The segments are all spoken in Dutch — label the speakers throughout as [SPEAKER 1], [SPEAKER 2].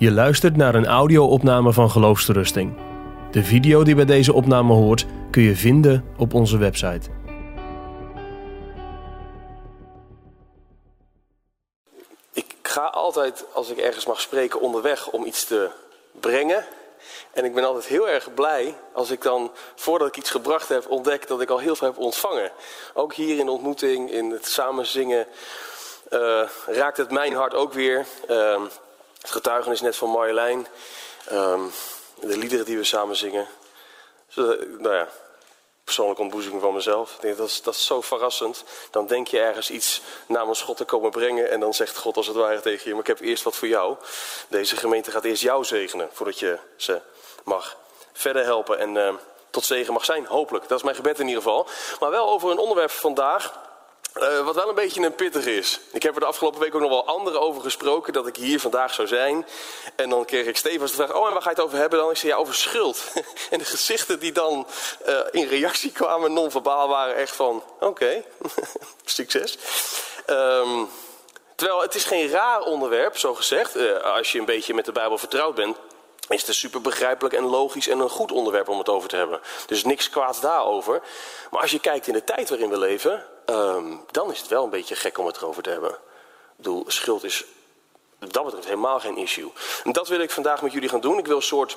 [SPEAKER 1] Je luistert naar een audio-opname van Geloofsterusting. De video die bij deze opname hoort kun je vinden op onze website.
[SPEAKER 2] Ik ga altijd, als ik ergens mag spreken, onderweg om iets te brengen. En ik ben altijd heel erg blij als ik dan, voordat ik iets gebracht heb, ontdek dat ik al heel veel heb ontvangen. Ook hier in de ontmoeting, in het samen zingen, uh, raakt het mijn hart ook weer. Uh, het getuigenis net van Marjolein. Um, de liederen die we samen zingen. Zo, nou ja, persoonlijke ontboezeming van mezelf. Ik denk, dat, is, dat is zo verrassend. Dan denk je ergens iets namens God te komen brengen. En dan zegt God als het ware tegen je: Maar ik heb eerst wat voor jou. Deze gemeente gaat eerst jou zegenen. Voordat je ze mag verder helpen. En uh, tot zegen mag zijn, hopelijk. Dat is mijn gebed in ieder geval. Maar wel over een onderwerp vandaag. Uh, wat wel een beetje een pittig is. Ik heb er de afgelopen week ook nog wel anderen over gesproken dat ik hier vandaag zou zijn. En dan kreeg ik Stevens de vraag: Oh, en waar ga je het over hebben dan? Ik zei ja, over schuld. en de gezichten die dan uh, in reactie kwamen, non-verbaal, waren echt van: Oké, succes. Um, terwijl het is geen raar onderwerp, zo gezegd. Uh, als je een beetje met de Bijbel vertrouwd bent, is het super begrijpelijk en logisch en een goed onderwerp om het over te hebben. Dus niks kwaads daarover. Maar als je kijkt in de tijd waarin we leven, um, dan is het wel een beetje gek om het erover te hebben. Ik bedoel, schuld is dat betreft helemaal geen issue. En dat wil ik vandaag met jullie gaan doen. Ik wil een soort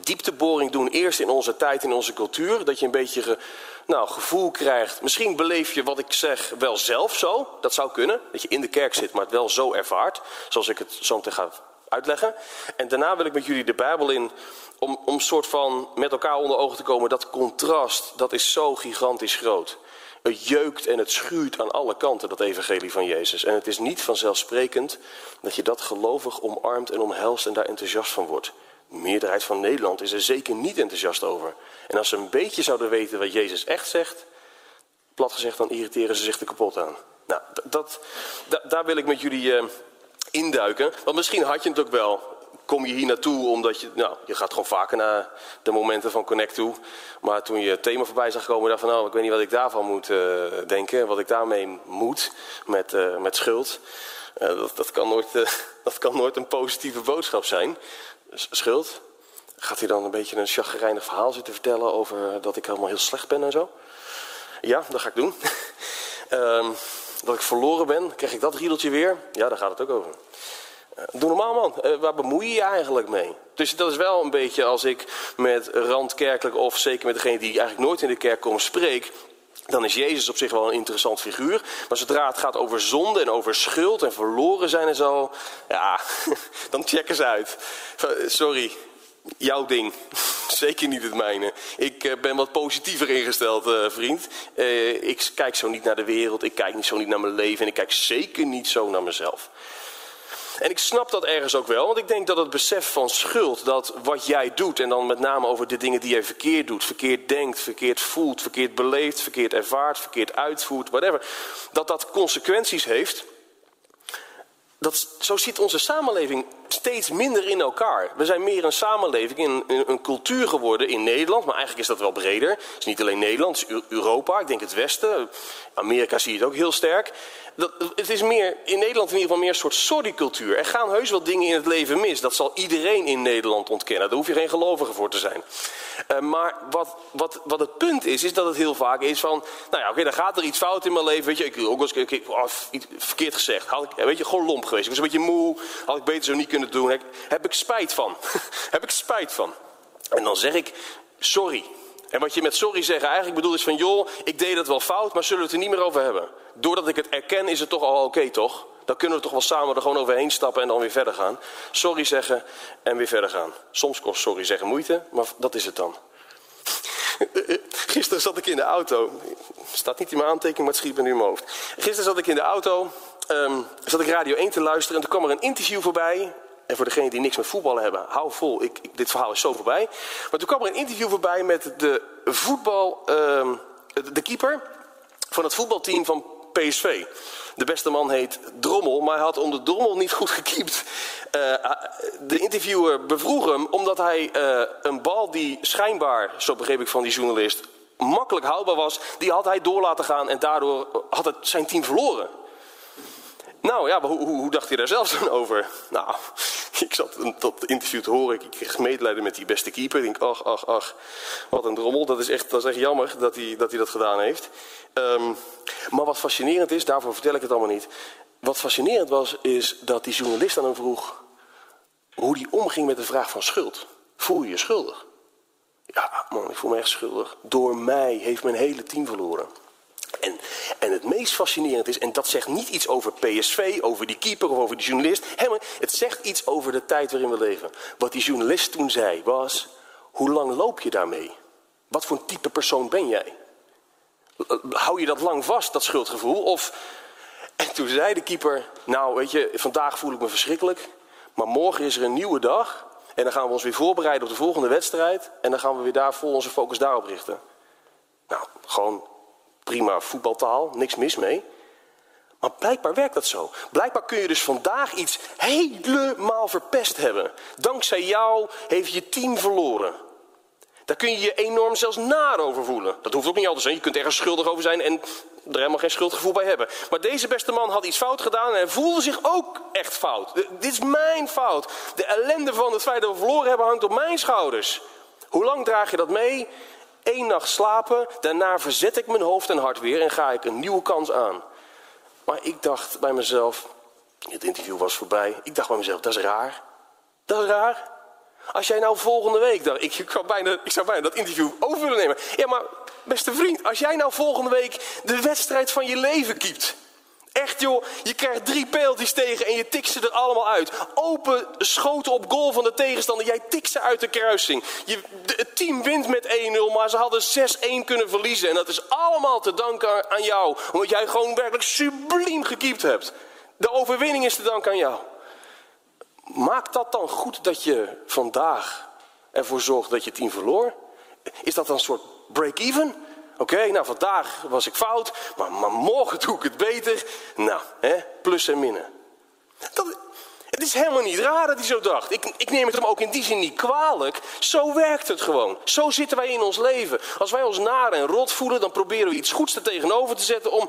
[SPEAKER 2] diepteboring doen, eerst in onze tijd, in onze cultuur. Dat je een beetje nou, gevoel krijgt. Misschien beleef je wat ik zeg wel zelf zo. Dat zou kunnen. Dat je in de kerk zit, maar het wel zo ervaart. Zoals ik het zo meteen ga uitleggen. En daarna wil ik met jullie de Bijbel in om, om soort van met elkaar onder ogen te komen. Dat contrast, dat is zo gigantisch groot. Het jeukt en het schuurt aan alle kanten, dat evangelie van Jezus. En het is niet vanzelfsprekend dat je dat gelovig omarmt en omhelst en daar enthousiast van wordt. De meerderheid van Nederland is er zeker niet enthousiast over. En als ze een beetje zouden weten wat Jezus echt zegt, plat gezegd, dan irriteren ze zich er kapot aan. Nou, dat, dat, daar wil ik met jullie uh, induiken. Want misschien had je het ook wel. Kom je hier naartoe omdat je, nou, je gaat gewoon vaker naar de momenten van Connect toe. Maar toen je het thema voorbij zag komen, dacht van, nou, ik weet niet wat ik daarvan moet uh, denken. Wat ik daarmee moet met, uh, met schuld. Uh, dat, dat, kan nooit, dat kan nooit een positieve boodschap zijn. Schuld. Gaat hij dan een beetje een chagrijnig verhaal zitten vertellen over dat ik helemaal heel slecht ben en zo? Ja, dat ga ik doen. um, dat ik verloren ben, krijg ik dat riedeltje weer? Ja, daar gaat het ook over. Uh, doe normaal man, uh, waar bemoei je je eigenlijk mee? Dus dat is wel een beetje als ik met randkerkelijk of zeker met degene die eigenlijk nooit in de kerk komen spreek. Dan is Jezus op zich wel een interessant figuur. Maar zodra het gaat over zonde en over schuld en verloren zijn en zo. Ja, dan checken ze uit. Sorry, jouw ding. Zeker niet het mijne. Ik ben wat positiever ingesteld, vriend. Ik kijk zo niet naar de wereld. Ik kijk niet zo niet naar mijn leven. En ik kijk zeker niet zo naar mezelf. En ik snap dat ergens ook wel, want ik denk dat het besef van schuld, dat wat jij doet, en dan met name over de dingen die jij verkeerd doet, verkeerd denkt, verkeerd voelt, verkeerd beleeft, verkeerd ervaart, verkeerd uitvoert, whatever, dat dat consequenties heeft. Dat, zo zit onze samenleving steeds minder in elkaar. We zijn meer een samenleving, een, cultuur geworden in Nederland. Maar eigenlijk is dat wel breder. Het is niet alleen Nederland, het is Europa, ik denk het Westen. Amerika zie je het ook heel sterk. Dat, het is meer, in Nederland in ieder geval meer een soort sorry-cultuur. Er gaan heus wel dingen in het leven mis. Dat zal iedereen in Nederland ontkennen. Daar hoef je geen gelovige voor te zijn. Uh, maar wat, wat, wat het punt is, is dat het heel vaak is van... Nou ja, oké, okay, dan gaat er iets fout in mijn leven. Weet je, ik ook ik, oh, iets verkeerd gezegd. Had ik, weet je, gewoon lomp geweest. Ik was een beetje moe. Had ik beter zo niet kunnen doen. Heb, heb ik spijt van. heb ik spijt van. En dan zeg ik, sorry. En wat je met sorry zeggen eigenlijk bedoelt is van... joh, ik deed het wel fout, maar zullen we het er niet meer over hebben? Doordat ik het erken is het toch al oké, toch? Dan kunnen we toch wel samen er gewoon overheen stappen en dan weer verder gaan. Sorry zeggen en weer verder gaan. Soms kost sorry zeggen moeite, maar dat is het dan. Gisteren zat ik in de auto. Staat niet in mijn aantekening, maar het schiet me nu in mijn hoofd. Gisteren zat ik in de auto. Um, zat ik Radio 1 te luisteren en toen kwam er een interview voorbij. En voor degenen die niks met voetballen hebben, hou vol, ik, dit verhaal is zo voorbij. Maar toen kwam er een interview voorbij met de voetbal, um, de keeper van het voetbalteam van PSV. De beste man heet Drommel, maar hij had om de Drommel niet goed gekiept. Uh, de interviewer bevroeg hem omdat hij uh, een bal die schijnbaar, zo begreep ik van die journalist, makkelijk houdbaar was, die had hij door laten gaan en daardoor had het zijn team verloren. Nou ja, hoe, hoe, dacht hij daar zelf dan over? Nou, ik zat dat interview te horen. Ik kreeg medelijden met die beste keeper. Ik denk, ach, ach, ach. Wat een drommel. Dat is echt, dat is echt jammer dat hij, dat hij dat gedaan heeft. Ehm, maar wat fascinerend is, daarvoor vertel ik het allemaal niet. Wat fascinerend was, is dat die journalist aan hem vroeg... hoe die omging met de vraag van schuld. Voel je je schuldig? Ja, man, ik voel me echt schuldig. Door mij heeft mijn hele team verloren. En, en het meest fascinerend is, en dat zegt niet iets over PSV, over die keeper of over die journalist. Het zegt iets over de tijd waarin we leven. Wat die journalist toen zei was, hoe lang loop je daarmee? Wat voor een type persoon ben jij? Hou je dat lang vast, dat schuldgevoel? Of... En toen zei de keeper, nou weet je, vandaag voel ik me verschrikkelijk. Maar morgen is er een nieuwe dag. En dan gaan we ons weer voorbereiden op de volgende wedstrijd. En dan gaan we weer daar vol onze focus daarop richten. Nou, gewoon prima voetbaltaal, niks mis mee. Maar blijkbaar werkt dat zo. Blijkbaar kun je dus vandaag iets helemaal verpest hebben. Dankzij jou heeft je team verloren. Daar kun je je enorm zelfs naar over voelen. Dat hoeft ook niet altijd zijn. Je kunt ergens schuldig over zijn en er helemaal geen schuldgevoel bij hebben. Maar deze beste man had iets fout gedaan en voelde zich ook echt fout. Dit is mijn fout. De ellende van het feit dat we verloren hebben hangt op mijn schouders. Hoe lang draag je dat mee? Eén nacht slapen, daarna verzet ik mijn hoofd en hart weer en ga ik een nieuwe kans aan. Maar ik dacht bij mezelf, het interview was voorbij, ik dacht bij mezelf, dat is raar. Dat is raar. Als jij nou volgende week, ik, ik, zou bijna, ik zou bijna dat interview over willen nemen. Ja, maar beste vriend, als jij nou volgende week de wedstrijd van je leven kiept. Echt joh, je krijgt drie penalties tegen en je tikt ze er allemaal uit. Open schoten op goal van de tegenstander, jij tikt ze uit de kruising. Je, het team wint met 1-0, maar ze hadden 6-1 kunnen verliezen. En dat is allemaal te danken aan jou, omdat jij gewoon werkelijk subliem gekiept hebt. De overwinning is te danken aan jou. Maakt dat dan goed dat je vandaag ervoor zorgt dat je team verloor? Is dat dan een soort break-even? Oké, nou vandaag was ik fout, maar, morgen doe ik het beter. Nou, hè, plus en minnen. Dat, het is helemaal niet raar dat hij zo dacht. Ik, ik neem het hem ook in die zin niet kwalijk. Zo werkt het gewoon. Zo zitten wij in ons leven. Als wij ons naar en rot voelen, dan proberen we iets goeds er tegenover te zetten om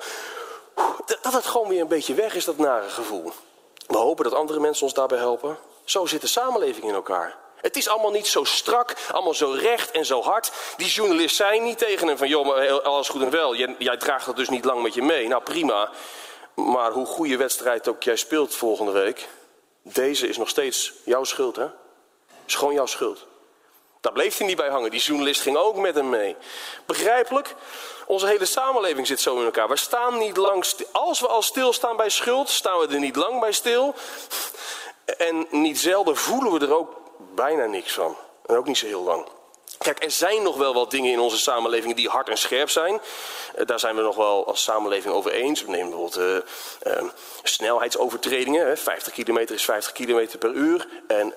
[SPEAKER 2] dat het gewoon weer een beetje weg is, dat nare gevoel. We hopen dat andere mensen ons daarbij helpen. Zo zit de samenleving in elkaar. Het is allemaal niet zo strak, allemaal zo recht en zo hard. Die journalist zei niet tegen hem van, joh, maar alles goed en wel. Jij, draagt dat dus niet lang met je mee. Nou, prima. Maar hoe goede wedstrijd ook jij speelt volgende week... deze is nog steeds jouw schuld, hè? is gewoon jouw schuld. Daar bleef hij niet bij hangen. Die journalist ging ook met hem mee. Begrijpelijk? Onze hele samenleving zit zo in elkaar. We staan niet lang. Als we al stilstaan bij schuld, staan we er niet lang bij stil. En niet zelden voelen we er ook bijna niks van. En ook niet zo heel lang. Kijk, er zijn nog wel wat dingen in onze samenleving die hard en scherp zijn. Eh, daar zijn we nog wel als samenleving over eens. We nemen bijvoorbeeld uh, uh, snelheidsovertredingen. 50 kilometer is 50 kilometer per uur. En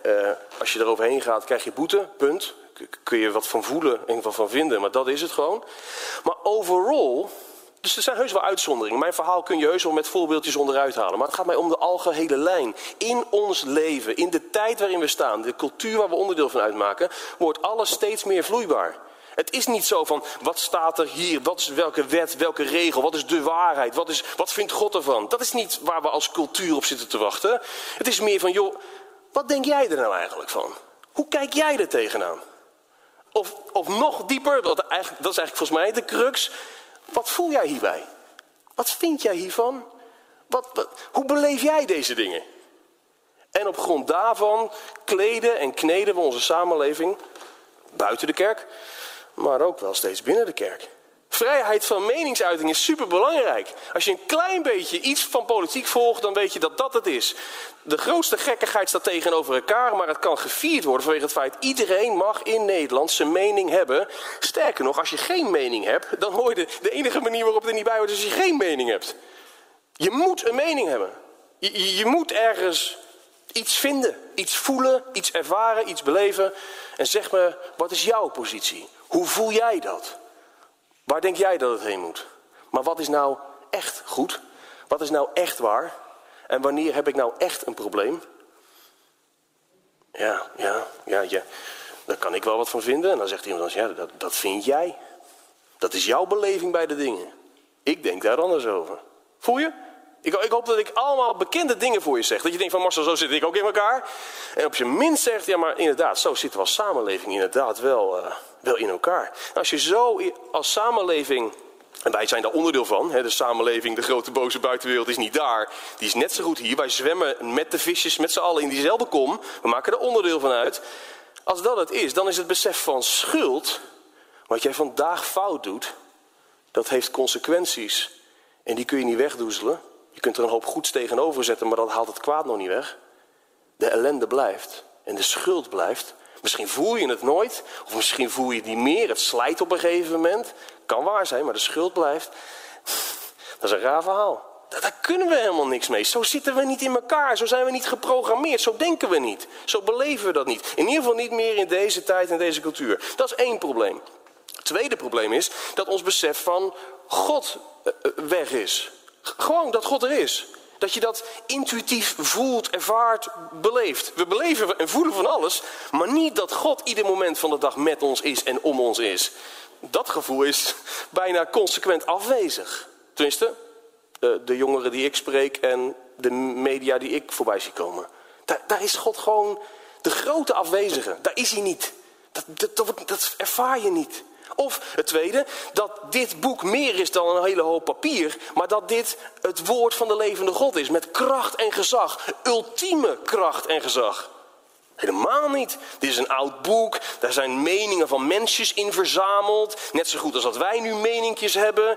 [SPEAKER 2] als je er overheen gaat, krijg je boete. Punt. Kun je wat van voelen en wat van vinden, maar dat is het gewoon. Maar overal dus er zijn heus wel uitzonderingen. Mijn verhaal kun je heus wel met voorbeeldjes onderuit halen. Maar het gaat mij om de algehele lijn. In ons leven, in de tijd waarin we staan, de cultuur waar we onderdeel van uitmaken, wordt alles steeds meer vloeibaar. Het is niet zo van, wat staat er hier, wat is welke wet, welke regel, wat is de waarheid, wat, is, wat vindt God ervan? Dat is niet waar we als cultuur op zitten te wachten. Het is meer van, joh, wat denk jij er nou eigenlijk van? Hoe kijk jij er tegenaan? Of, of nog dieper, dat, dat is eigenlijk volgens mij de crux. Wat voel jij hierbij? Wat vind jij hiervan? Wat, hoe beleef jij deze dingen? En op grond daarvan kleden en kneden we onze samenleving buiten de kerk, maar ook wel steeds binnen de kerk. Vrijheid van meningsuiting is superbelangrijk. Als je een klein beetje iets van politiek volgt, dan weet je dat dat het is. De grootste gekkigheid staat tegenover elkaar, maar het kan gevierd worden vanwege het feit... iedereen mag in Nederland zijn mening hebben. Sterker nog, als je geen mening hebt, dan hoor je de, enige manier waarop het er niet bij hoort... is als je geen mening hebt. Je moet een mening hebben. Je, je moet ergens iets vinden, iets voelen, iets ervaren, iets beleven. En zeg me, wat is jouw positie? Hoe voel jij dat? Waar denk jij dat het heen moet? Maar wat is nou echt goed? Wat is nou echt waar? En wanneer heb ik nou echt een probleem? Ja, ja, ja, ja. Daar kan ik wel wat van vinden. En dan zegt iemand dan, ja, dat, dat vind jij. Dat is jouw beleving bij de dingen. Ik denk daar anders over. Voel je? Ik, ik, hoop dat ik allemaal bekende dingen voor je zeg. Dat je denkt van Marcel, zo zit ik ook in elkaar. En op je minst zegt, ja maar inderdaad, zo zitten we als samenleving inderdaad wel, uh, wel in elkaar. En als je zo als samenleving, en wij zijn daar onderdeel van. Hè, de samenleving, de grote boze buitenwereld is niet daar. Die is net zo goed hier. Wij zwemmen met de visjes met z'n allen in diezelfde kom. We maken er onderdeel van uit. Als dat het is, dan is het besef van schuld, wat jij vandaag fout doet, dat heeft consequenties. En die kun je niet wegdoezelen. Je kunt er een hoop goeds tegenover zetten, maar dat haalt het kwaad nog niet weg. De ellende blijft en de schuld blijft. Misschien voel je het nooit, of misschien voel je niet meer. Het slijt op een gegeven moment. Kan waar zijn, maar de schuld blijft. Dat is een raar verhaal. Daar kunnen we helemaal niks mee. Zo zitten we niet in elkaar. Zo zijn we niet geprogrammeerd. Zo denken we niet. Zo beleven we dat niet. In ieder geval niet meer in deze tijd en deze cultuur. Dat is één probleem. Het tweede probleem is dat ons besef van God eh, eh, weg is. Gewoon dat God er is. Dat je dat intuïtief voelt, ervaart, beleeft. We beleven en voelen van alles, maar niet dat God ieder moment van de dag met ons is en om ons is. Dat gevoel is bijna consequent afwezig. Tenminste, de jongeren die ik spreek en de media die ik voorbij zie komen. Daar, is God gewoon de grote afwezige. Daar is hij niet. Dat, dat ervaar je niet. Of het tweede, dat dit boek meer is dan een hele hoop papier, maar dat dit het woord van de levende God is, met kracht en gezag, ultieme kracht en gezag. Helemaal niet. Dit is een oud boek, daar zijn meningen van mensjes in verzameld, net zo goed als dat wij nu meninkjes hebben.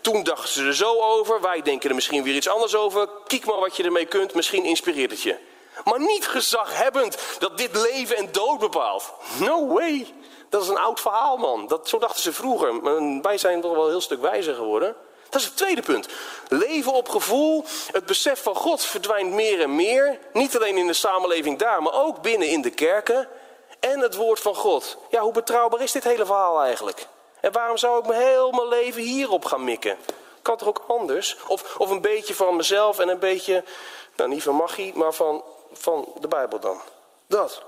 [SPEAKER 2] Toen dachten ze er zo over, wij denken er misschien weer iets anders over. Kijk maar wat je ermee kunt, misschien inspireert het je. Maar niet gezaghebbend dat dit leven en dood bepaalt. No way. Dat is een oud verhaal, man. Dat, zo dachten ze vroeger. Maar wij zijn toch wel een heel stuk wijzer geworden. Dat is het tweede punt. Leven op gevoel. Het besef van God verdwijnt meer en meer. Niet alleen in de samenleving daar, maar ook binnen in de kerken. En het woord van God. Ja, hoe betrouwbaar is dit hele verhaal eigenlijk? En waarom zou ik mijn heel mijn leven hierop gaan mikken? Kan toch ook anders? Of, of een beetje van mezelf en een beetje, nou niet van magie, maar van, van de Bijbel dan. Dat.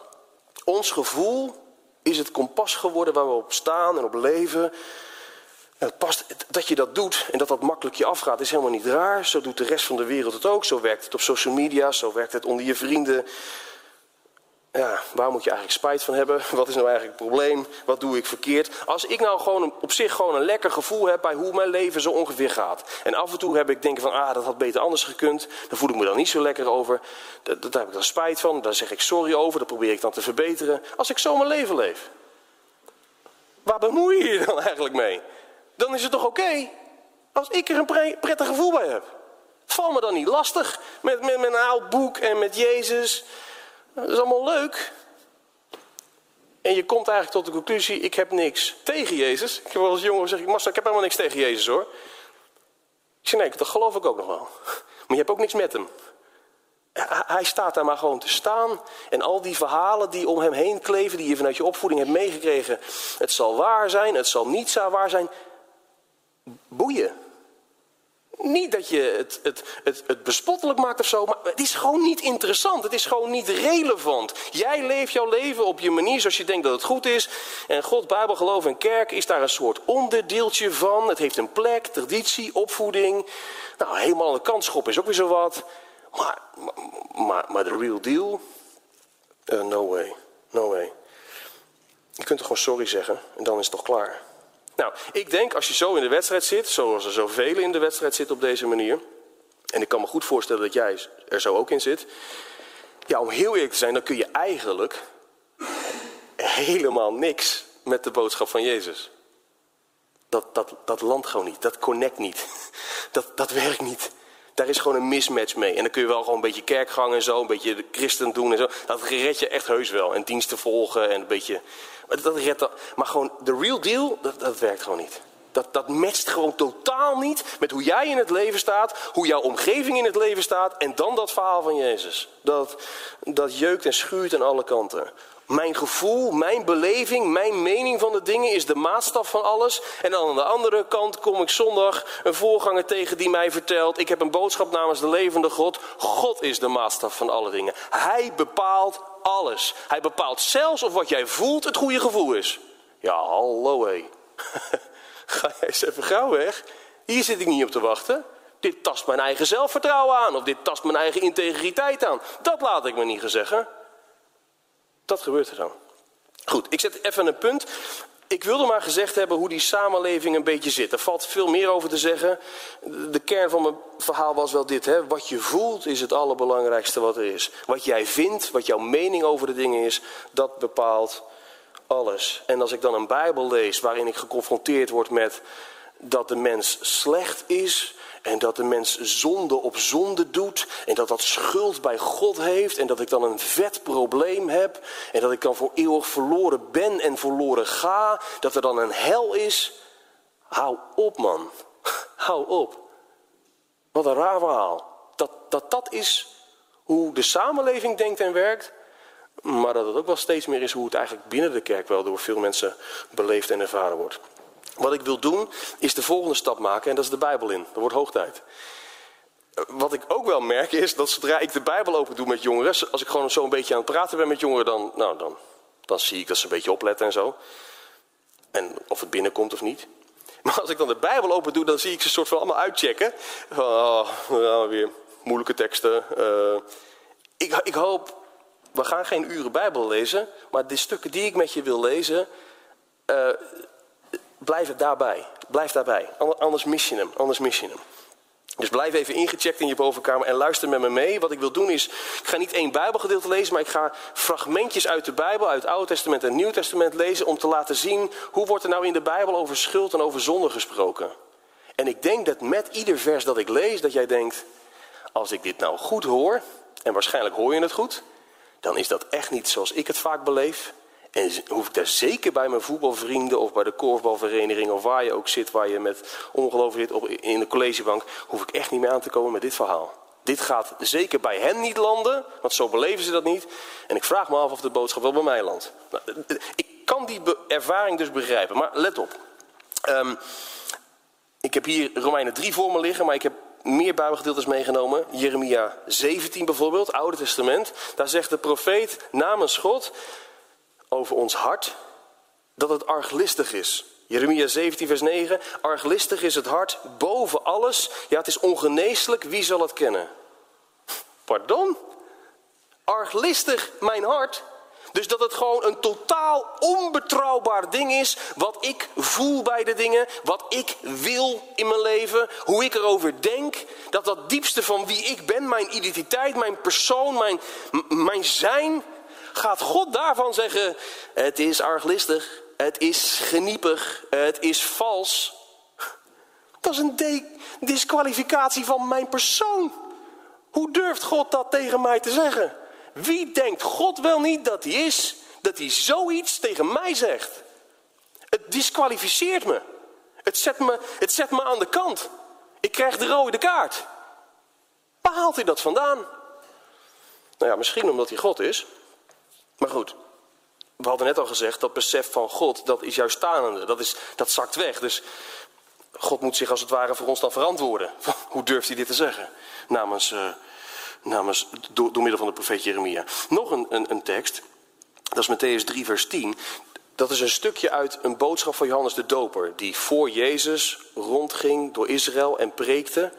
[SPEAKER 2] Ons gevoel is het kompas geworden waar we op staan en op leven. het past, dat je dat doet en dat dat makkelijk je afgaat is helemaal niet raar. Zo doet de rest van de wereld het ook. Zo werkt het op social media, zo werkt het onder je vrienden. Ja, waar moet je eigenlijk spijt van hebben? Wat is nou eigenlijk het probleem? Wat doe ik verkeerd? Als ik nou gewoon op zich gewoon een lekker gevoel heb bij hoe mijn leven zo ongeveer gaat. En af en toe heb ik denken van, ah, dat had beter anders gekund. Dan voel ik me dan niet zo lekker over. Daar, daar heb ik dan spijt van. Daar zeg ik sorry over. Dat probeer ik dan te verbeteren. Als ik zo mijn leven leef. Waar bemoei je je dan eigenlijk mee? Dan is het toch oké? als ik er een prettig gevoel bij heb. Val me dan niet lastig met, met, een oud boek en met Jezus. Dat is allemaal leuk. En je komt eigenlijk tot de conclusie, ik heb niks tegen Jezus. Ik heb wel als jongen gezegd, Master, ik heb helemaal niks tegen Jezus hoor. Ik zeg, nee, dat geloof ik ook nog wel. Maar je hebt ook niks met hem. Hij staat daar maar gewoon te staan. En al die verhalen die om hem heen kleven, die je vanuit je opvoeding hebt meegekregen. Het zal waar zijn, het zal niet waar zijn. Boeien. Niet dat je het, het, het, het bespottelijk maakt of zo, maar het is gewoon niet interessant. Het is gewoon niet relevant. Jij leeft jouw leven op je manier zoals je denkt dat het goed is. En God, Bijbel, geloof en kerk is daar een soort onderdeeltje van. Het heeft een plek, traditie, opvoeding. Nou, helemaal aan de kant schoppen is ook weer zo wat. Maar, maar, maar de real deal? Uh, no way. No way. Je kunt er gewoon sorry zeggen en dan is het toch klaar. Nou, ik denk als je zo in de wedstrijd zit, zoals er zoveel in de wedstrijd zit op deze manier. En ik kan me goed voorstellen dat jij er zo ook in zit. Ja, om heel eerlijk te zijn, dan kun je eigenlijk helemaal niks met de boodschap van Jezus. Dat, dat, dat landt gewoon niet, dat connect niet, dat, dat werkt niet. Daar is gewoon een mismatch mee. En dan kun je wel gewoon een beetje kerkgang en zo, een beetje de christen doen en zo. Dat red je echt heus wel. En diensten volgen en een beetje maar, dat redt, maar gewoon de real deal, dat, dat werkt gewoon niet. Dat, dat matcht gewoon totaal niet met hoe jij in het leven staat, hoe jouw omgeving in het leven staat en dan dat verhaal van Jezus. Dat, dat jeukt en schuurt aan alle kanten. Mijn gevoel, mijn beleving, mijn mening van de dingen is de maatstaf van alles. En dan aan de andere kant kom ik zondag een voorganger tegen die mij vertelt: Ik heb een boodschap namens de levende God. God is de maatstaf van alle dingen. Hij bepaalt alles. Hij bepaalt zelfs of wat jij voelt het goede gevoel is. Ja, hallo hé. Ga jij eens even gauw weg. Hier zit ik niet op te wachten. Dit tast mijn eigen zelfvertrouwen aan. Of dit tast mijn eigen integriteit aan. Dat laat ik me niet zeggen. Dat gebeurt er dan. Goed, ik zet even een punt. Ik wilde maar gezegd hebben hoe die samenleving een beetje zit. Er valt veel meer over te zeggen. De kern van mijn verhaal was wel dit. Hè? Wat je voelt is het allerbelangrijkste wat er is. Wat jij vindt, wat jouw mening over de dingen is, dat bepaalt alles. En als ik dan een Bijbel lees waarin ik geconfronteerd word met dat de mens slecht is, en dat de mens zonde op zonde doet. En dat dat schuld bij God heeft. En dat ik dan een vet probleem heb. En dat ik dan voor eeuwig verloren ben en verloren ga. Dat er dan een hel is. Hou op man. Hou op. Wat een raar verhaal. Dat, dat dat is hoe de samenleving denkt en werkt. Maar dat het ook wel steeds meer is hoe het eigenlijk binnen de kerk wel door veel mensen beleefd en ervaren wordt. Wat ik wil doen, is de volgende stap maken en dat is de Bijbel in. Dat wordt hoog tijd. Wat ik ook wel merk is dat zodra ik de Bijbel open doe met jongeren, als ik gewoon zo een beetje aan het praten ben met jongeren, dan, nou, dan, dan zie ik dat ze een beetje opletten en zo. En of het binnenkomt of niet. Maar als ik dan de Bijbel open doe, dan zie ik ze soort van allemaal uitchecken. Oh, nou, weer moeilijke teksten. Uh, ik, ik hoop, we gaan geen uren Bijbel lezen, maar de stukken die ik met je wil lezen, uh, blijf het daarbij. Blijf daarbij. Anders mis je hem. Anders mis je hem. Dus blijf even ingecheckt in je bovenkamer en luister met me mee. Wat ik wil doen is, ik ga niet één Bijbelgedeelte lezen, maar ik ga fragmentjes uit de Bijbel, uit het Oude Testament en Nieuw Testament lezen om te laten zien hoe wordt er nou in de Bijbel over schuld en over zonde gesproken. En ik denk dat met ieder vers dat ik lees, dat jij denkt, als ik dit nou goed hoor, en waarschijnlijk hoor je het goed, dan is dat echt niet zoals ik het vaak beleef. En hoef ik daar zeker bij mijn voetbalvrienden of bij de korfbalvereniging of waar je ook zit, waar je met ongelooflijk zit op, in de collegebank, hoef ik echt niet meer aan te komen met dit verhaal. Dit gaat zeker bij hen niet landen, want zo beleven ze dat niet. En ik vraag me af of de boodschap wel bij mij landt. Nou, ik kan die ervaring dus begrijpen, maar let op. Um, ik heb hier Romeinen 3 voor me liggen, maar ik heb meer Bijbelgedeeltes meegenomen. Jeremia 17 bijvoorbeeld, Oude Testament. Daar zegt de profeet namens God over ons hart dat het arglistig is. Jeremia 17, vers 9. Arglistig is het hart boven alles. Ja, het is ongeneeslijk. Wie zal het kennen? Pardon? Arglistig mijn hart. Dus dat het gewoon een totaal onbetrouwbaar ding is. Wat ik voel bij de dingen. Wat ik wil in mijn leven. Hoe ik erover denk. Dat dat diepste van wie ik ben. Mijn identiteit, mijn persoon, mijn, mijn zijn. Gaat God daarvan zeggen, het is arglistig, het is geniepig, het is vals? Dat is een disqualificatie van mijn persoon. Hoe durft God dat tegen mij te zeggen? Wie denkt God wel niet dat hij is, dat hij zoiets tegen mij zegt? Het disqualificeert me. Het zet me, het zet me aan de kant. Ik krijg de rode kaart. Waar haalt hij dat vandaan? Nou ja, misschien omdat hij God is. Maar goed, we hadden net al gezegd, dat besef van God, dat is juist stanende. Dat, is, dat zakt weg. Dus God moet zich als het ware voor ons dan verantwoorden. Hoe durft hij dit te zeggen? Namens, uh, namens door, door, middel van de profeet Jeremia. Nog een, een, een tekst, dat is Matthäus 3 vers 10. Dat is een stukje uit een boodschap van Johannes de Doper. Die voor Jezus rondging door Israël en preekte.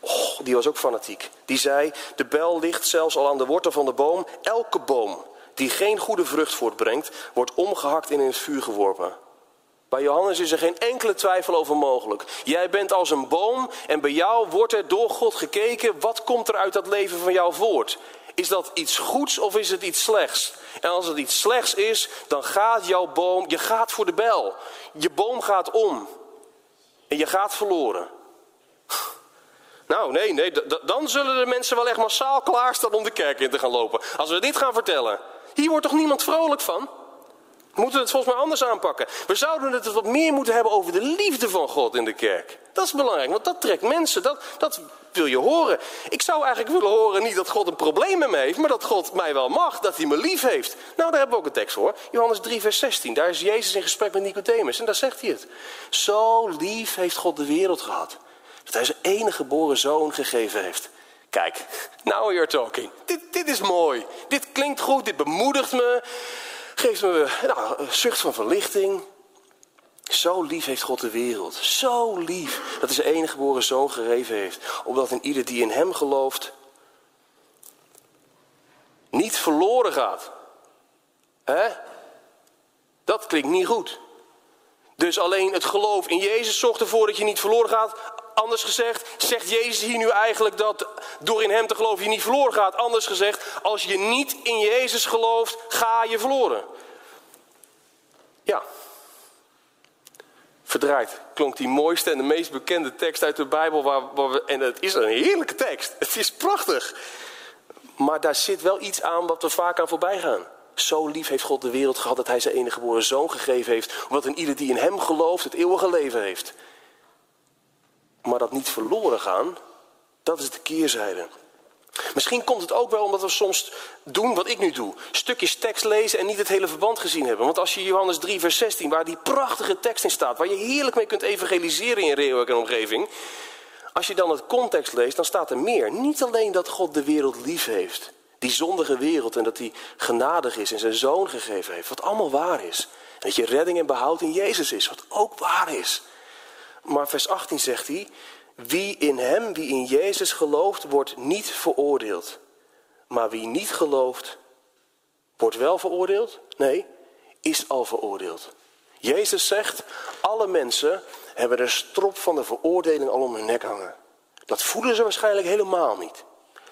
[SPEAKER 2] Oh, die was ook fanatiek. Die zei, de bel ligt zelfs al aan de wortel van de boom. Elke boom die geen goede vrucht voortbrengt, wordt omgehakt en in het vuur geworpen. Bij Johannes is er geen enkele twijfel over mogelijk. Jij bent als een boom en bij jou wordt er door God gekeken wat komt er uit dat leven van jou voort. Is dat iets goeds of is het iets slechts? En als het iets slechts is, dan gaat jouw boom, je gaat voor de bel. Je boom gaat om. En je gaat verloren. Nou, nee, nee, dan zullen de mensen wel echt massaal klaarstaan om de kerk in te gaan lopen. Als we dit gaan vertellen. Hier wordt toch niemand vrolijk van? We moeten het volgens mij anders aanpakken. We zouden het wat meer moeten hebben over de liefde van God in de kerk. Dat is belangrijk, want dat trekt mensen. Dat, dat wil je horen. Ik zou eigenlijk willen horen niet dat God een probleem met me heeft, maar dat God mij wel mag, dat hij me lief heeft. Nou, daar hebben we ook een tekst voor. Johannes 3, vers 16. Daar is Jezus in gesprek met Nicodemus en daar zegt hij het. Zo lief heeft God de wereld gehad, dat hij zijn enige geboren zoon gegeven heeft Kijk, now you're talking. Dit, dit is mooi. Dit klinkt goed, dit bemoedigt me. Geeft me nou, een zucht van verlichting. Zo lief heeft God de wereld. Zo lief dat hij zijn enige geboren zoon gegeven heeft. Opdat in ieder die in hem gelooft niet verloren gaat. Hè? Dat klinkt niet goed. Dus alleen het geloof in Jezus zorgt ervoor dat je niet verloren gaat. Anders gezegd, zegt Jezus hier nu eigenlijk dat door in Hem te geloven je niet verloren gaat. Anders gezegd, als je niet in Jezus gelooft, ga je verloren. Ja. Verdraaid klonk die mooiste en de meest bekende tekst uit de Bijbel. Waar, waar we, en het is een heerlijke tekst. Het is prachtig. Maar daar zit wel iets aan wat we vaak aan voorbij gaan. Zo lief heeft God de wereld gehad dat hij zijn enige geboren zoon gegeven heeft. Omdat een ieder die in hem gelooft het eeuwige leven heeft. Maar dat niet verloren gaan, dat is de keerzijde. Misschien komt het ook wel omdat we soms doen wat ik nu doe. Stukjes tekst lezen en niet het hele verband gezien hebben. Want als je Johannes 3 vers 16, waar die prachtige tekst in staat... waar je heerlijk mee kunt evangeliseren in Reeuwijk en omgeving... Als je dan het context leest, dan staat er meer. Niet alleen dat God de wereld lief heeft, die zondige wereld, en dat hij genadig is en zijn zoon gegeven heeft, wat allemaal waar is. Dat je redding en behoud in Jezus is, wat ook waar is. Maar vers 18 zegt hij, wie in hem, wie in Jezus gelooft, wordt niet veroordeeld. Maar wie niet gelooft, wordt wel veroordeeld? Nee, is al veroordeeld. Jezus zegt, alle mensen hebben de strop van de veroordeling al om hun nek hangen. Dat voelen ze waarschijnlijk helemaal niet.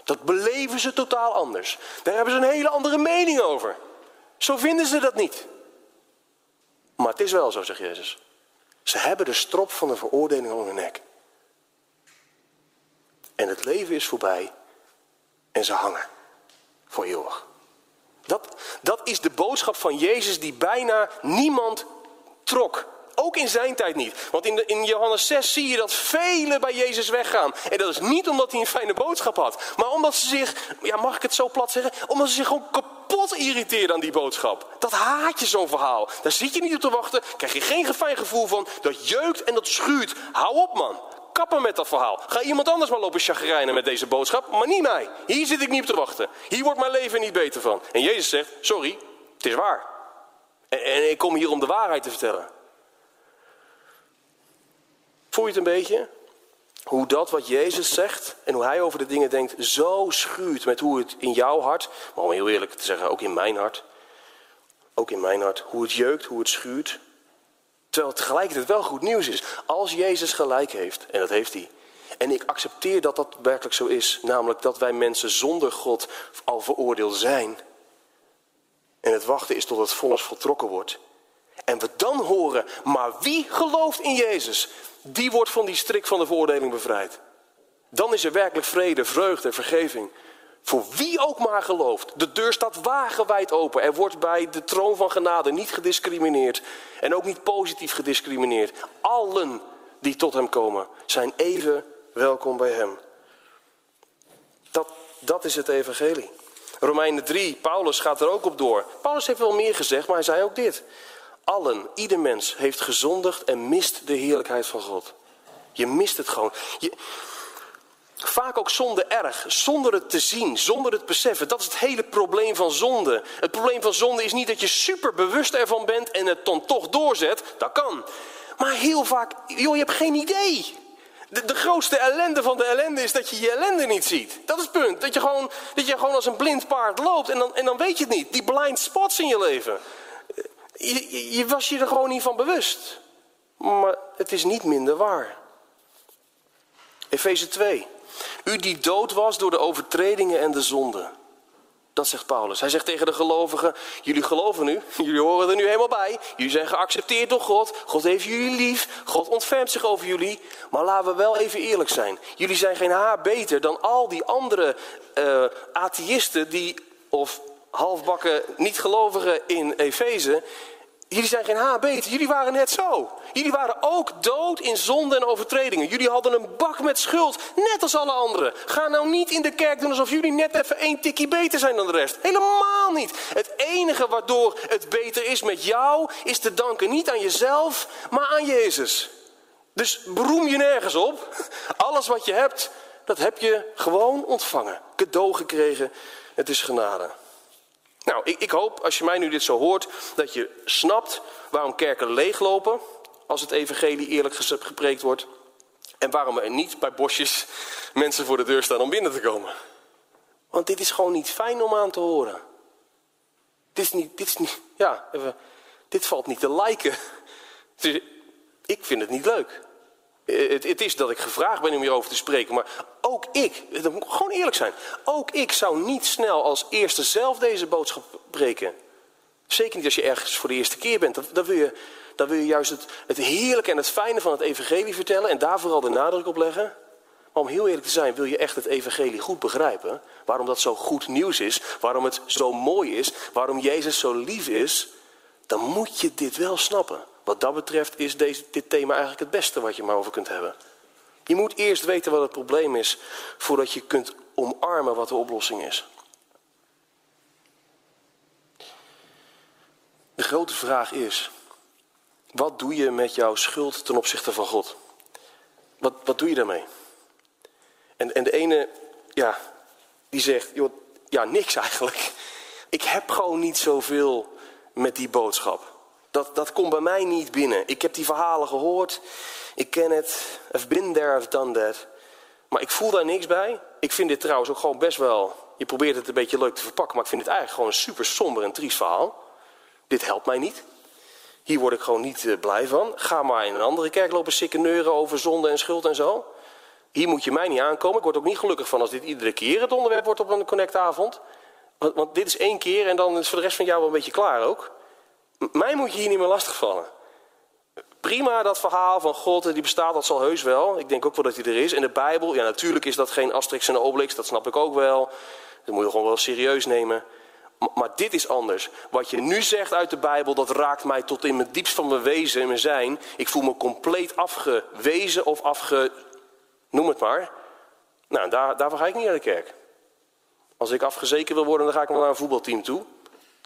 [SPEAKER 2] Dat beleven ze totaal anders. Daar hebben ze een hele andere mening over. Zo vinden ze dat niet. Maar het is wel zo, zegt Jezus. Ze hebben de strop van de veroordeling om hun nek. En het leven is voorbij. En ze hangen. Voor eeuwig. Dat, dat is de boodschap van Jezus die bijna niemand trok. Ook in zijn tijd niet. Want in, de, in Johannes 6 zie je dat velen bij Jezus weggaan. En dat is niet omdat hij een fijne boodschap had. Maar omdat ze zich, ja mag ik het zo plat zeggen? Omdat ze zich gewoon kapot irriteren aan die boodschap. Dat haat je zo'n verhaal. Daar zit je niet op te wachten. Krijg je geen fijn gevoel van. Dat jeukt en dat schuurt. Hou op man. Kappen met dat verhaal. Ga iemand anders maar lopen chagrijnen met deze boodschap. Maar niet mij. Hier zit ik niet op te wachten. Hier wordt mijn leven niet beter van. En Jezus zegt, sorry, het is waar. En, en ik kom hier om de waarheid te vertellen. Voel je het een beetje? Hoe dat wat Jezus zegt en hoe hij over de dingen denkt zo schuurt met hoe het in jouw hart, maar om heel eerlijk te zeggen ook in mijn hart, ook in mijn hart, hoe het jeukt, hoe het schuurt. Terwijl het tegelijkertijd wel goed nieuws is. Als Jezus gelijk heeft, en dat heeft hij, en ik accepteer dat dat werkelijk zo is, namelijk dat wij mensen zonder God al veroordeeld zijn, en het wachten is tot het vonnis voltrokken wordt, en we dan horen, maar wie gelooft in Jezus? Die wordt van die strik van de veroordeling bevrijd. Dan is er werkelijk vrede, vreugde en vergeving. Voor wie ook maar gelooft. De deur staat wagenwijd open. Er wordt bij de troon van genade niet gediscrimineerd. En ook niet positief gediscrimineerd. Allen die tot hem komen zijn even welkom bij hem. Dat, dat is het evangelie. Romeinen 3, Paulus gaat er ook op door. Paulus heeft wel meer gezegd, maar hij zei ook dit. Allen, ieder mens heeft gezondigd en mist de heerlijkheid van God. Je mist het gewoon. Je, vaak ook zonde erg, zonder het te zien, zonder het beseffen. Dat is het hele probleem van zonde. Het probleem van zonde is niet dat je super bewust ervan bent en het dan toch doorzet. Dat kan. Maar heel vaak, joh, je hebt geen idee. De, de, grootste ellende van de ellende is dat je je ellende niet ziet. Dat is het punt. Dat je gewoon, dat je gewoon als een blind paard loopt en dan, en dan weet je het niet. Die blind spots in je leven. Je, je, was je er gewoon niet van bewust. Maar het is niet minder waar. Efeze 2. U die dood was door de overtredingen en de zonden. Dat zegt Paulus. Hij zegt tegen de gelovigen: Jullie geloven nu, jullie horen er nu helemaal bij. Jullie zijn geaccepteerd door God. God heeft jullie lief. God ontfermt zich over jullie. Maar laten we wel even eerlijk zijn. Jullie zijn geen haar beter dan al die andere uh, atheïsten die, of halfbakken niet-gelovigen in Efeze. Jullie zijn geen beter, jullie waren net zo. Jullie waren ook dood in zonde en overtredingen. Jullie hadden een bak met schuld, net als alle anderen. Ga nou niet in de kerk doen alsof jullie net even één tikkie beter zijn dan de rest. Helemaal niet. Het enige waardoor het beter is met jou, is te danken niet aan jezelf, maar aan Jezus. Dus beroem je nergens op. Alles wat je hebt, dat heb je gewoon ontvangen. Cadeau gekregen. Het is genade. Nou, ik, ik, hoop, als je mij nu dit zo hoort, dat je snapt waarom kerken leeglopen. als het evangelie eerlijk gepreekt wordt? En waarom er niet bij bosjes mensen voor de deur staan om binnen te komen? Want dit is gewoon niet fijn om aan te horen. Dit is niet, dit is niet, ja, even, dit valt niet te liken. Ik vind het niet leuk. Eh, het, is dat ik gevraagd ben om hierover te spreken, maar ook ik, dat moet gewoon eerlijk zijn, ook ik zou niet snel als eerste zelf deze boodschap breken. Zeker niet als je ergens voor de eerste keer bent. Dan, wil, je, dan wil je juist het, het heerlijke en het fijne van het evangelie vertellen en daar vooral de nadruk op leggen. Maar om heel eerlijk te zijn, wil je echt het evangelie goed begrijpen? Waarom dat zo goed nieuws is, waarom het zo mooi is, waarom Jezus zo lief is, dan moet je dit wel snappen. Wat dat betreft is deze, dit thema eigenlijk het beste wat je maar over kunt hebben. Je moet eerst weten wat het probleem is, voordat je kunt omarmen wat de oplossing is. De grote vraag is, wat doe je met jouw schuld ten opzichte van God? Wat, wat doe je daarmee? En, en de ene, ja, die zegt, joh, ja, niks eigenlijk. Ik heb gewoon niet zoveel met die boodschap. Dat, dat komt bij mij niet binnen. Ik heb die verhalen gehoord. Ik ken het. I've been there, I've done that. Maar ik voel daar niks bij. Ik vind dit trouwens ook gewoon best wel... Je probeert het een beetje leuk te verpakken, maar ik vind het eigenlijk gewoon een super somber en triest verhaal. Dit helpt mij niet. Hier word ik gewoon niet uh, blij van. Ga maar in een andere kerk lopen sikken neuren over zonde en schuld en zo. Hier moet je mij niet aankomen. Ik word ook niet gelukkig van als dit iedere keer het onderwerp wordt op een connectavond. Want, want dit is één keer en dan is voor de rest van jou wel een beetje klaar ook. Mij moet je hier niet meer lastigvallen. Prima dat verhaal van God, die bestaat, dat zal heus wel. Ik denk ook wel dat hij er is. En de Bijbel, ja natuurlijk is dat geen Asterix en Obelix, dat snap ik ook wel. Dat moet je gewoon wel serieus nemen. Maar dit is anders. Wat je nu zegt uit de Bijbel, dat raakt mij tot in mijn diepst van mijn wezen en mijn zijn. Ik voel me compleet afgewezen of afge... noem het maar. Nou, daar, daarvoor ga ik niet naar de kerk. Als ik afgezeken wil worden, dan ga ik wel naar een voetbalteam toe.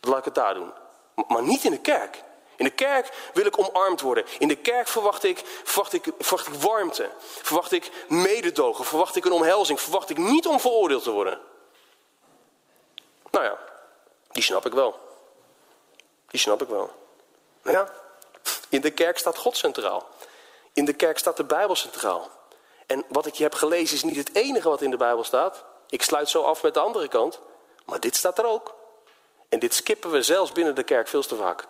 [SPEAKER 2] Dan laat ik het daar doen. Maar niet in de kerk. In de kerk wil ik omarmd worden. In de kerk verwacht ik, verwacht ik, verwacht ik warmte. Verwacht ik mededogen. Verwacht ik een omhelzing. Verwacht ik niet om veroordeeld te worden. Nou ja, die snap ik wel. Die snap ik wel. Nou ja, in de kerk staat God centraal. In de kerk staat de Bijbel centraal. En wat ik je heb gelezen is niet het enige wat in de Bijbel staat. Ik sluit zo af met de andere kant. Maar dit staat er ook. En dit skippen we zelfs binnen de kerk veel te vaak.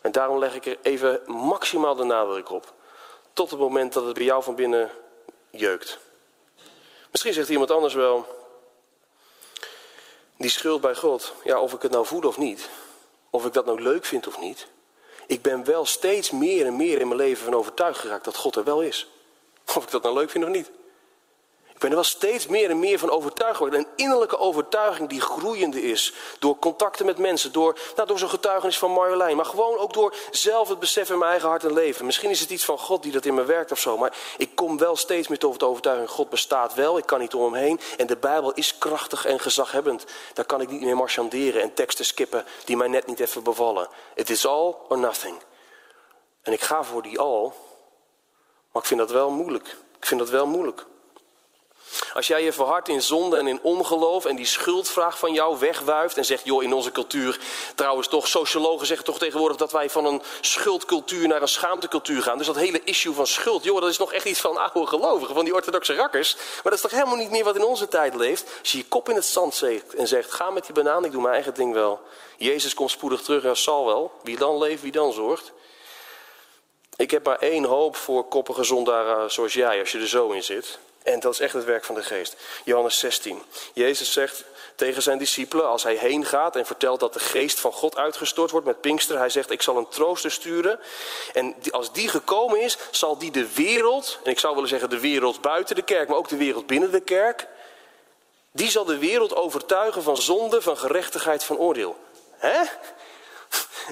[SPEAKER 2] En daarom leg ik er even maximaal de nadruk op. Tot het moment dat het bij jou van binnen jeukt. Misschien zegt iemand anders wel. Die schuld bij God. Ja, of ik het nou voel of niet. Of ik dat nou leuk vind of niet. Ik ben wel steeds meer en meer in mijn leven van overtuigd geraakt dat God er wel is. Of ik dat nou leuk vind of niet. Ik ben er wel steeds meer en meer van overtuigd geworden. Een innerlijke overtuiging die groeiende is. Door contacten met mensen. Door, nou, door zo'n getuigenis van Marjolein. Maar gewoon ook door zelf het besef in mijn eigen hart en leven. Misschien is het iets van God die dat in me werkt of zo. Maar ik kom wel steeds meer tot de overtuiging. God bestaat wel. Ik kan niet om hem heen. En de Bijbel is krachtig en gezaghebbend. Daar kan ik niet meer marchanderen en teksten skippen die mij net niet even bevallen. Het is all or nothing. En ik ga voor die al. Maar ik vind dat wel moeilijk. Ik vind dat wel moeilijk. Als jij je verhardt in zonde en in ongeloof en die schuldvraag van jou wegwuift en zegt, joh, in onze cultuur, trouwens toch, sociologen zeggen toch tegenwoordig dat wij van een schuldcultuur naar een schaamtecultuur gaan. Dus dat hele issue van schuld, joh, dat is nog echt iets van oude gelovigen, van die orthodoxe rakkers. Maar dat is toch helemaal niet meer wat in onze tijd leeft. Als je je kop in het zand zegt en zegt, ga met die banaan, ik doe mijn eigen ding wel. Jezus komt spoedig terug en zal wel. Wie dan leeft, wie dan zorgt. Ik heb maar één hoop voor koppige zondaren zoals jij, als je er zo in zit. En dat is echt het werk van de geest. Johannes 16. Jezus zegt tegen zijn discipelen als hij heen gaat en vertelt dat de geest van God uitgestort wordt met Pinkster. Hij zegt ik zal een trooster sturen. En als die gekomen is, zal die de wereld, en ik zou willen zeggen de wereld buiten de kerk, maar ook de wereld binnen de kerk. Die zal de wereld overtuigen van zonde, van gerechtigheid, van oordeel. Hè?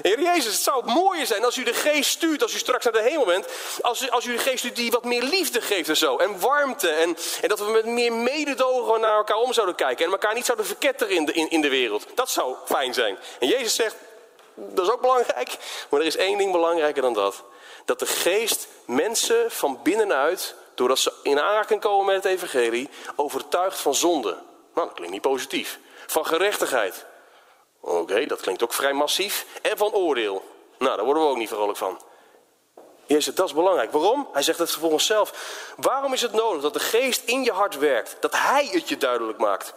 [SPEAKER 2] Heer Jezus, het zou het mooier zijn als u de geest stuurt, als u straks naar de hemel bent. Als u, als u de geest stuurt die wat meer liefde geeft en zo. En warmte. En, en dat we met meer mededogen naar elkaar om zouden kijken. En elkaar niet zouden verketteren in de, in, in de wereld. Dat zou fijn zijn. En Jezus zegt, dat is ook belangrijk. Maar er is één ding belangrijker dan dat. Dat de geest mensen van binnenuit, doordat ze in aanraking komen met het evangelie, overtuigt van zonde. Nou, dat klinkt niet positief. Van gerechtigheid. Oké, dat klinkt ook vrij massief. En van oordeel. Nou, daar worden we ook niet vrolijk van. Jezus dat is belangrijk. Waarom? Hij zegt het volgens zelf. Waarom is het nodig dat de geest in je hart werkt? Dat hij het je duidelijk maakt.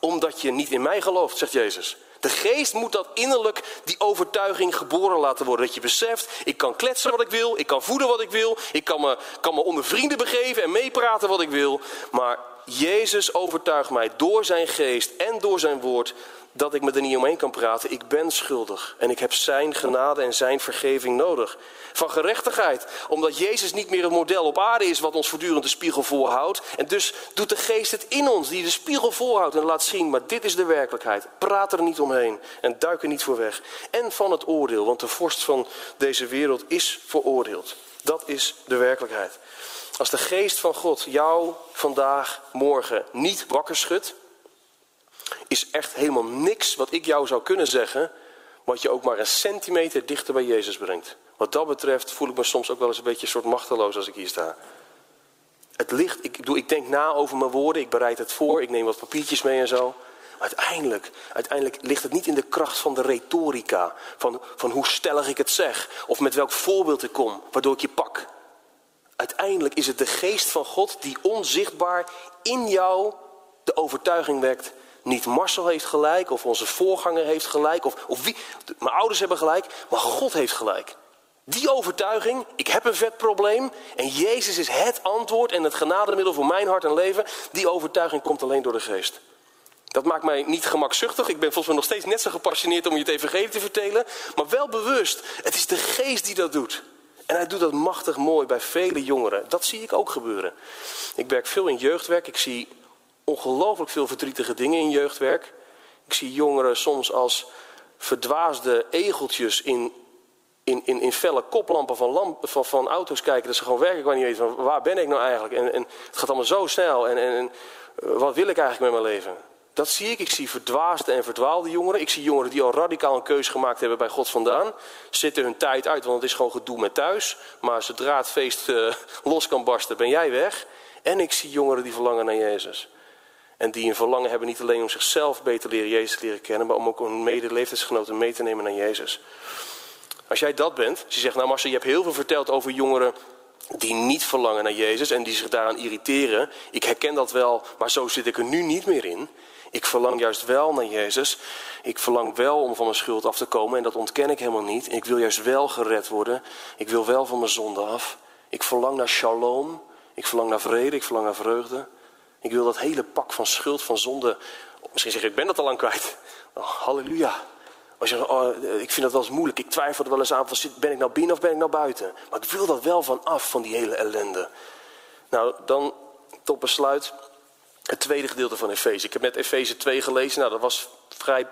[SPEAKER 2] Omdat je niet in mij gelooft, zegt Jezus. De geest moet dat innerlijk, die overtuiging geboren laten worden. Dat je beseft, ik kan kletsen wat ik wil, ik kan voeden wat ik wil, ik kan me, kan me onder vrienden begeven en meepraten wat ik wil. Maar Jezus overtuigt mij door zijn geest en door zijn woord dat ik me er niet omheen kan praten. Ik ben schuldig en ik heb zijn genade en zijn vergeving nodig. Van gerechtigheid, omdat Jezus niet meer een model op aarde is wat ons voortdurend de spiegel voorhoudt. En dus doet de geest het in ons, die de spiegel voorhoudt en laat zien, maar dit is de werkelijkheid. Praat er niet omheen en duik er niet voor weg. En van het oordeel, want de vorst van deze wereld is veroordeeld. Dat is de werkelijkheid. Als de geest van God jou vandaag, morgen niet wakker schudt, is echt helemaal niks wat ik jou zou kunnen zeggen, wat je ook maar een centimeter dichter bij Jezus brengt. Wat dat betreft voel ik me soms ook wel eens een beetje soort machteloos als ik hier sta. Het ligt, ik, doe, ik denk na over mijn woorden, ik bereid het voor, ik neem wat papiertjes mee en zo. Uiteindelijk, uiteindelijk ligt het niet in de kracht van de retorica, van, van hoe stellig ik het zeg, of met welk voorbeeld ik kom, waardoor ik je pak. Uiteindelijk is het de geest van God die onzichtbaar in jou de overtuiging wekt niet Marcel heeft gelijk, of onze voorganger heeft gelijk, of, of wie, mijn ouders hebben gelijk, maar God heeft gelijk. Die overtuiging, ik heb een vet probleem en Jezus is het antwoord en het genademiddel voor mijn hart en leven, die overtuiging komt alleen door de geest. Dat maakt mij niet gemakzuchtig. Ik ben volgens mij nog steeds net zo gepassioneerd om je het evangelie te vertellen. Maar wel bewust. Het is de geest die dat doet. En hij doet dat machtig mooi bij vele jongeren. Dat zie ik ook gebeuren. Ik werk veel in jeugdwerk. Ik zie ongelooflijk veel verdrietige dingen in jeugdwerk. Ik zie jongeren soms als verdwaasde egeltjes in, in, in, in felle koplampen van, lamp, van, van auto's kijken. Dat ze gewoon werkelijk niet van waar ben ik nou eigenlijk. En, en het gaat allemaal zo snel. En, en, en eh, wat wil ik eigenlijk met mijn leven? Dat zie ik. Ik zie verdwaasde en verdwaalde jongeren. Ik zie jongeren die al radicaal een keuze gemaakt hebben bij God vandaan. Zitten hun tijd uit, want het is gewoon gedoe met thuis. Maar zodra het feest uh, los kan barsten, ben jij weg. En ik zie jongeren die verlangen naar Jezus. En die een verlangen hebben niet alleen om zichzelf beter leren Jezus te leren kennen, maar om ook hun medeleeftijdsgenoten mee te nemen naar Jezus. Als jij dat bent, als je zegt, nou Marcel, je hebt heel veel verteld over jongeren die niet verlangen naar Jezus en die zich daaraan irriteren. Ik herken dat wel, maar zo zit ik er nu niet meer in. Ik verlang juist wel naar Jezus. Ik verlang wel om van mijn schuld af te komen en dat ontken ik helemaal niet. Ik wil juist wel gered worden. Ik wil wel van mijn zonde af. Ik verlang naar shalom. Ik verlang naar vrede. Ik verlang naar vreugde. Ik wil dat hele pak van schuld, van zonde. Misschien zeg je, ik ben dat al lang kwijt. Oh, halleluja. Als je, oh, ik vind dat wel eens moeilijk. Ik twijfel er wel eens aan. Ben ik nou binnen of ben ik nou buiten? Maar ik wil dat wel van af, van die hele ellende. Nou, dan tot besluit het tweede gedeelte van Efeze. Ik heb net Efeze 2 gelezen. Nou, dat was vrij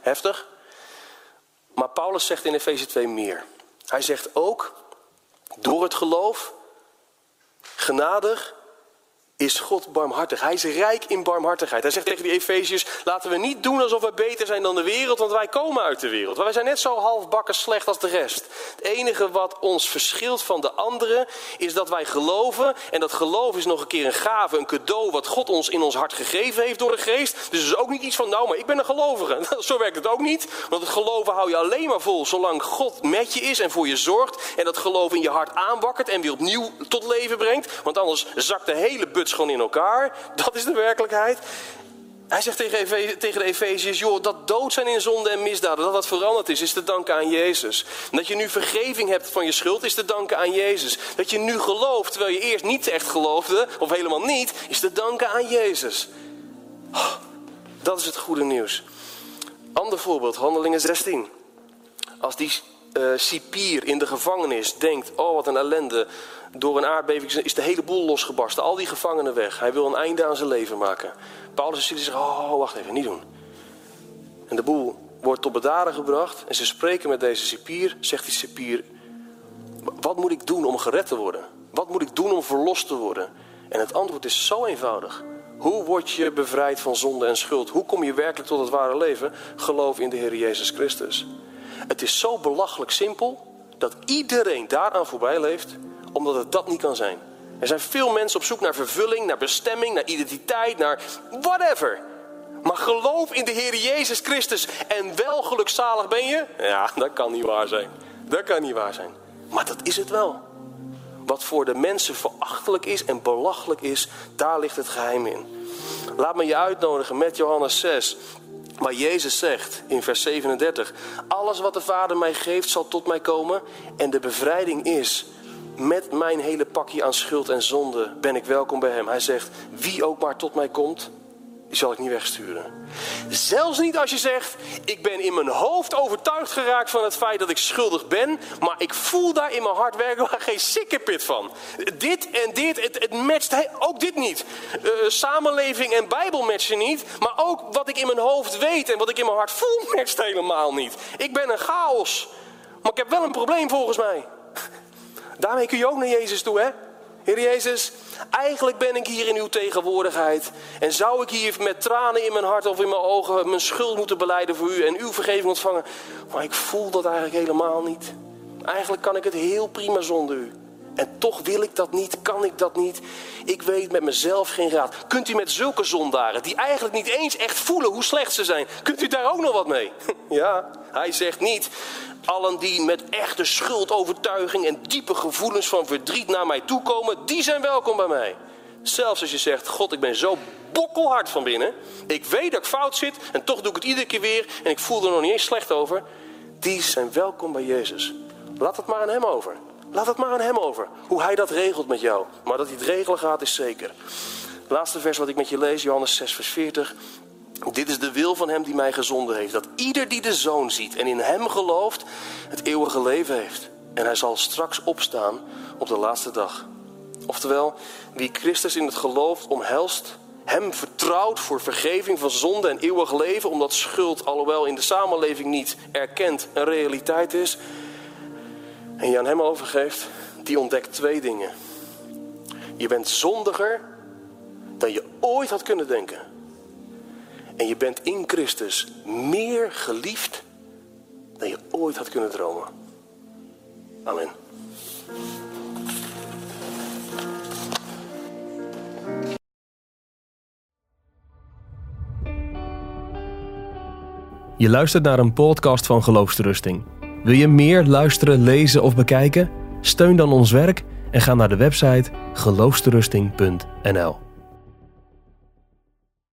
[SPEAKER 2] heftig. Maar Paulus zegt in Efeze 2 meer. Hij zegt ook, door het geloof, genadig is God barmhartig. Hij is rijk in barmhartigheid. Hij zegt tegen die Efeziërs, laten we niet doen alsof we beter zijn dan de wereld, want wij komen uit de wereld. Wij zijn net zo halfbakken slecht als de rest. Het enige wat ons verschilt van de anderen is dat wij geloven. En dat geloof is nog een keer een gave, een cadeau wat God ons in ons hart gegeven heeft door de geest. Dus het is ook niet iets van, nou maar ik ben een gelovige. Zo werkt het ook niet. Want het geloven hou je alleen maar vol zolang God met je is en voor je zorgt. En dat geloof in je hart aanwakkert en weer opnieuw tot leven brengt. Want anders zakt de hele but gewoon in elkaar. Dat is de werkelijkheid. Hij zegt tegen, tegen de Efeziërs, joh, dat dood zijn in zonde en misdaden, dat dat veranderd is, is te danken aan Jezus. dat je nu vergeving hebt van je schuld, is te danken aan Jezus. Dat je nu gelooft, terwijl je eerst niet echt geloofde, of helemaal niet, is te danken aan Jezus. Oh, dat is het goede nieuws. Ander voorbeeld, Handelingen 16. Als die uh, cipier in de gevangenis denkt, oh wat een ellende, door een aardbeving is de hele boel losgebarsten. Al die gevangenen weg. Hij wil een einde aan zijn leven maken. Paulus en Silas zeggen, oh, wacht even, niet doen. En de boel wordt tot bedaren gebracht. En ze spreken met deze cipier. Zegt die cipier, wat moet ik doen om gered te worden? Wat moet ik doen om verlost te worden? En het antwoord is zo eenvoudig. Hoe word je bevrijd van zonde en schuld? Hoe kom je werkelijk tot het ware leven? Geloof in de Heer Jezus Christus. Het is zo belachelijk simpel dat iedereen daaraan voorbij leeft omdat het dat niet kan zijn. Er zijn veel mensen op zoek naar vervulling, naar bestemming, naar identiteit, naar whatever. Maar geloof in de Heer Jezus Christus en wel gelukzalig ben je? Ja, dat kan niet waar zijn. Dat kan niet waar zijn. Maar dat is het wel. Wat voor de mensen verachtelijk is en belachelijk is, daar ligt het geheim in. Laat me je uitnodigen met Johannes 6. Waar Jezus zegt in vers 37: Alles wat de Vader mij geeft zal tot mij komen. En de bevrijding is met mijn hele pakje aan schuld en zonde ben ik welkom bij hem. Hij zegt, wie ook maar tot mij komt, zal ik niet wegsturen. Zelfs niet als je zegt, ik ben in mijn hoofd overtuigd geraakt van het feit dat ik schuldig ben, maar ik voel daar in mijn hart werkelijk geen sikkepit van. Dit en dit, het, matcht ook dit niet. Uh, samenleving en Bijbel matchen niet, maar ook wat ik in mijn hoofd weet en wat ik in mijn hart voel matcht helemaal niet. Ik ben een chaos, maar ik heb wel een probleem volgens mij. Daarmee kun je ook naar Jezus toe, hè? Heer Jezus, eigenlijk ben ik hier in uw tegenwoordigheid. En zou ik hier met tranen in mijn hart of in mijn ogen mijn schuld moeten beleiden voor u en uw vergeving ontvangen. Maar ik voel dat eigenlijk helemaal niet. Eigenlijk kan ik het heel prima zonder u. En toch wil ik dat niet, kan ik dat niet. Ik weet met mezelf geen raad. Kunt u met zulke zondaren, die eigenlijk niet eens echt voelen hoe slecht ze zijn, kunt u daar ook nog wat mee? Ja, hij zegt niet, allen die met echte schuldovertuiging en diepe gevoelens van verdriet naar mij toekomen, die zijn welkom bij mij. Zelfs als je zegt, God, ik ben zo bokkelhard van binnen. Ik weet dat ik fout zit en toch doe ik het iedere keer weer en ik voel er nog niet eens slecht over. Die zijn welkom bij Jezus. Laat het maar aan hem over. Laat het maar aan hem over. Hoe hij dat regelt met jou. Maar dat hij het regelen gaat is zeker. Laatste vers wat ik met je lees, Johannes 6, vers 40. Dit is de wil van hem die mij gezonden heeft. Dat ieder die de zoon ziet en in hem gelooft, het eeuwige leven heeft. En hij zal straks opstaan op de laatste dag. Oftewel, wie Christus in het geloof omhelst, hem vertrouwt voor vergeving van zonde en eeuwig leven, omdat schuld, alhoewel in de samenleving niet erkend, een realiteit is, en je aan hem overgeeft, die ontdekt twee dingen. Je bent zondiger dan je ooit had kunnen denken. En je bent in Christus meer geliefd dan je ooit had kunnen dromen. Amen.
[SPEAKER 1] Je luistert naar een podcast van Geloofsterusting. Wil je meer luisteren, lezen of bekijken? Steun dan ons werk en ga naar de website geloofsterusting.nl.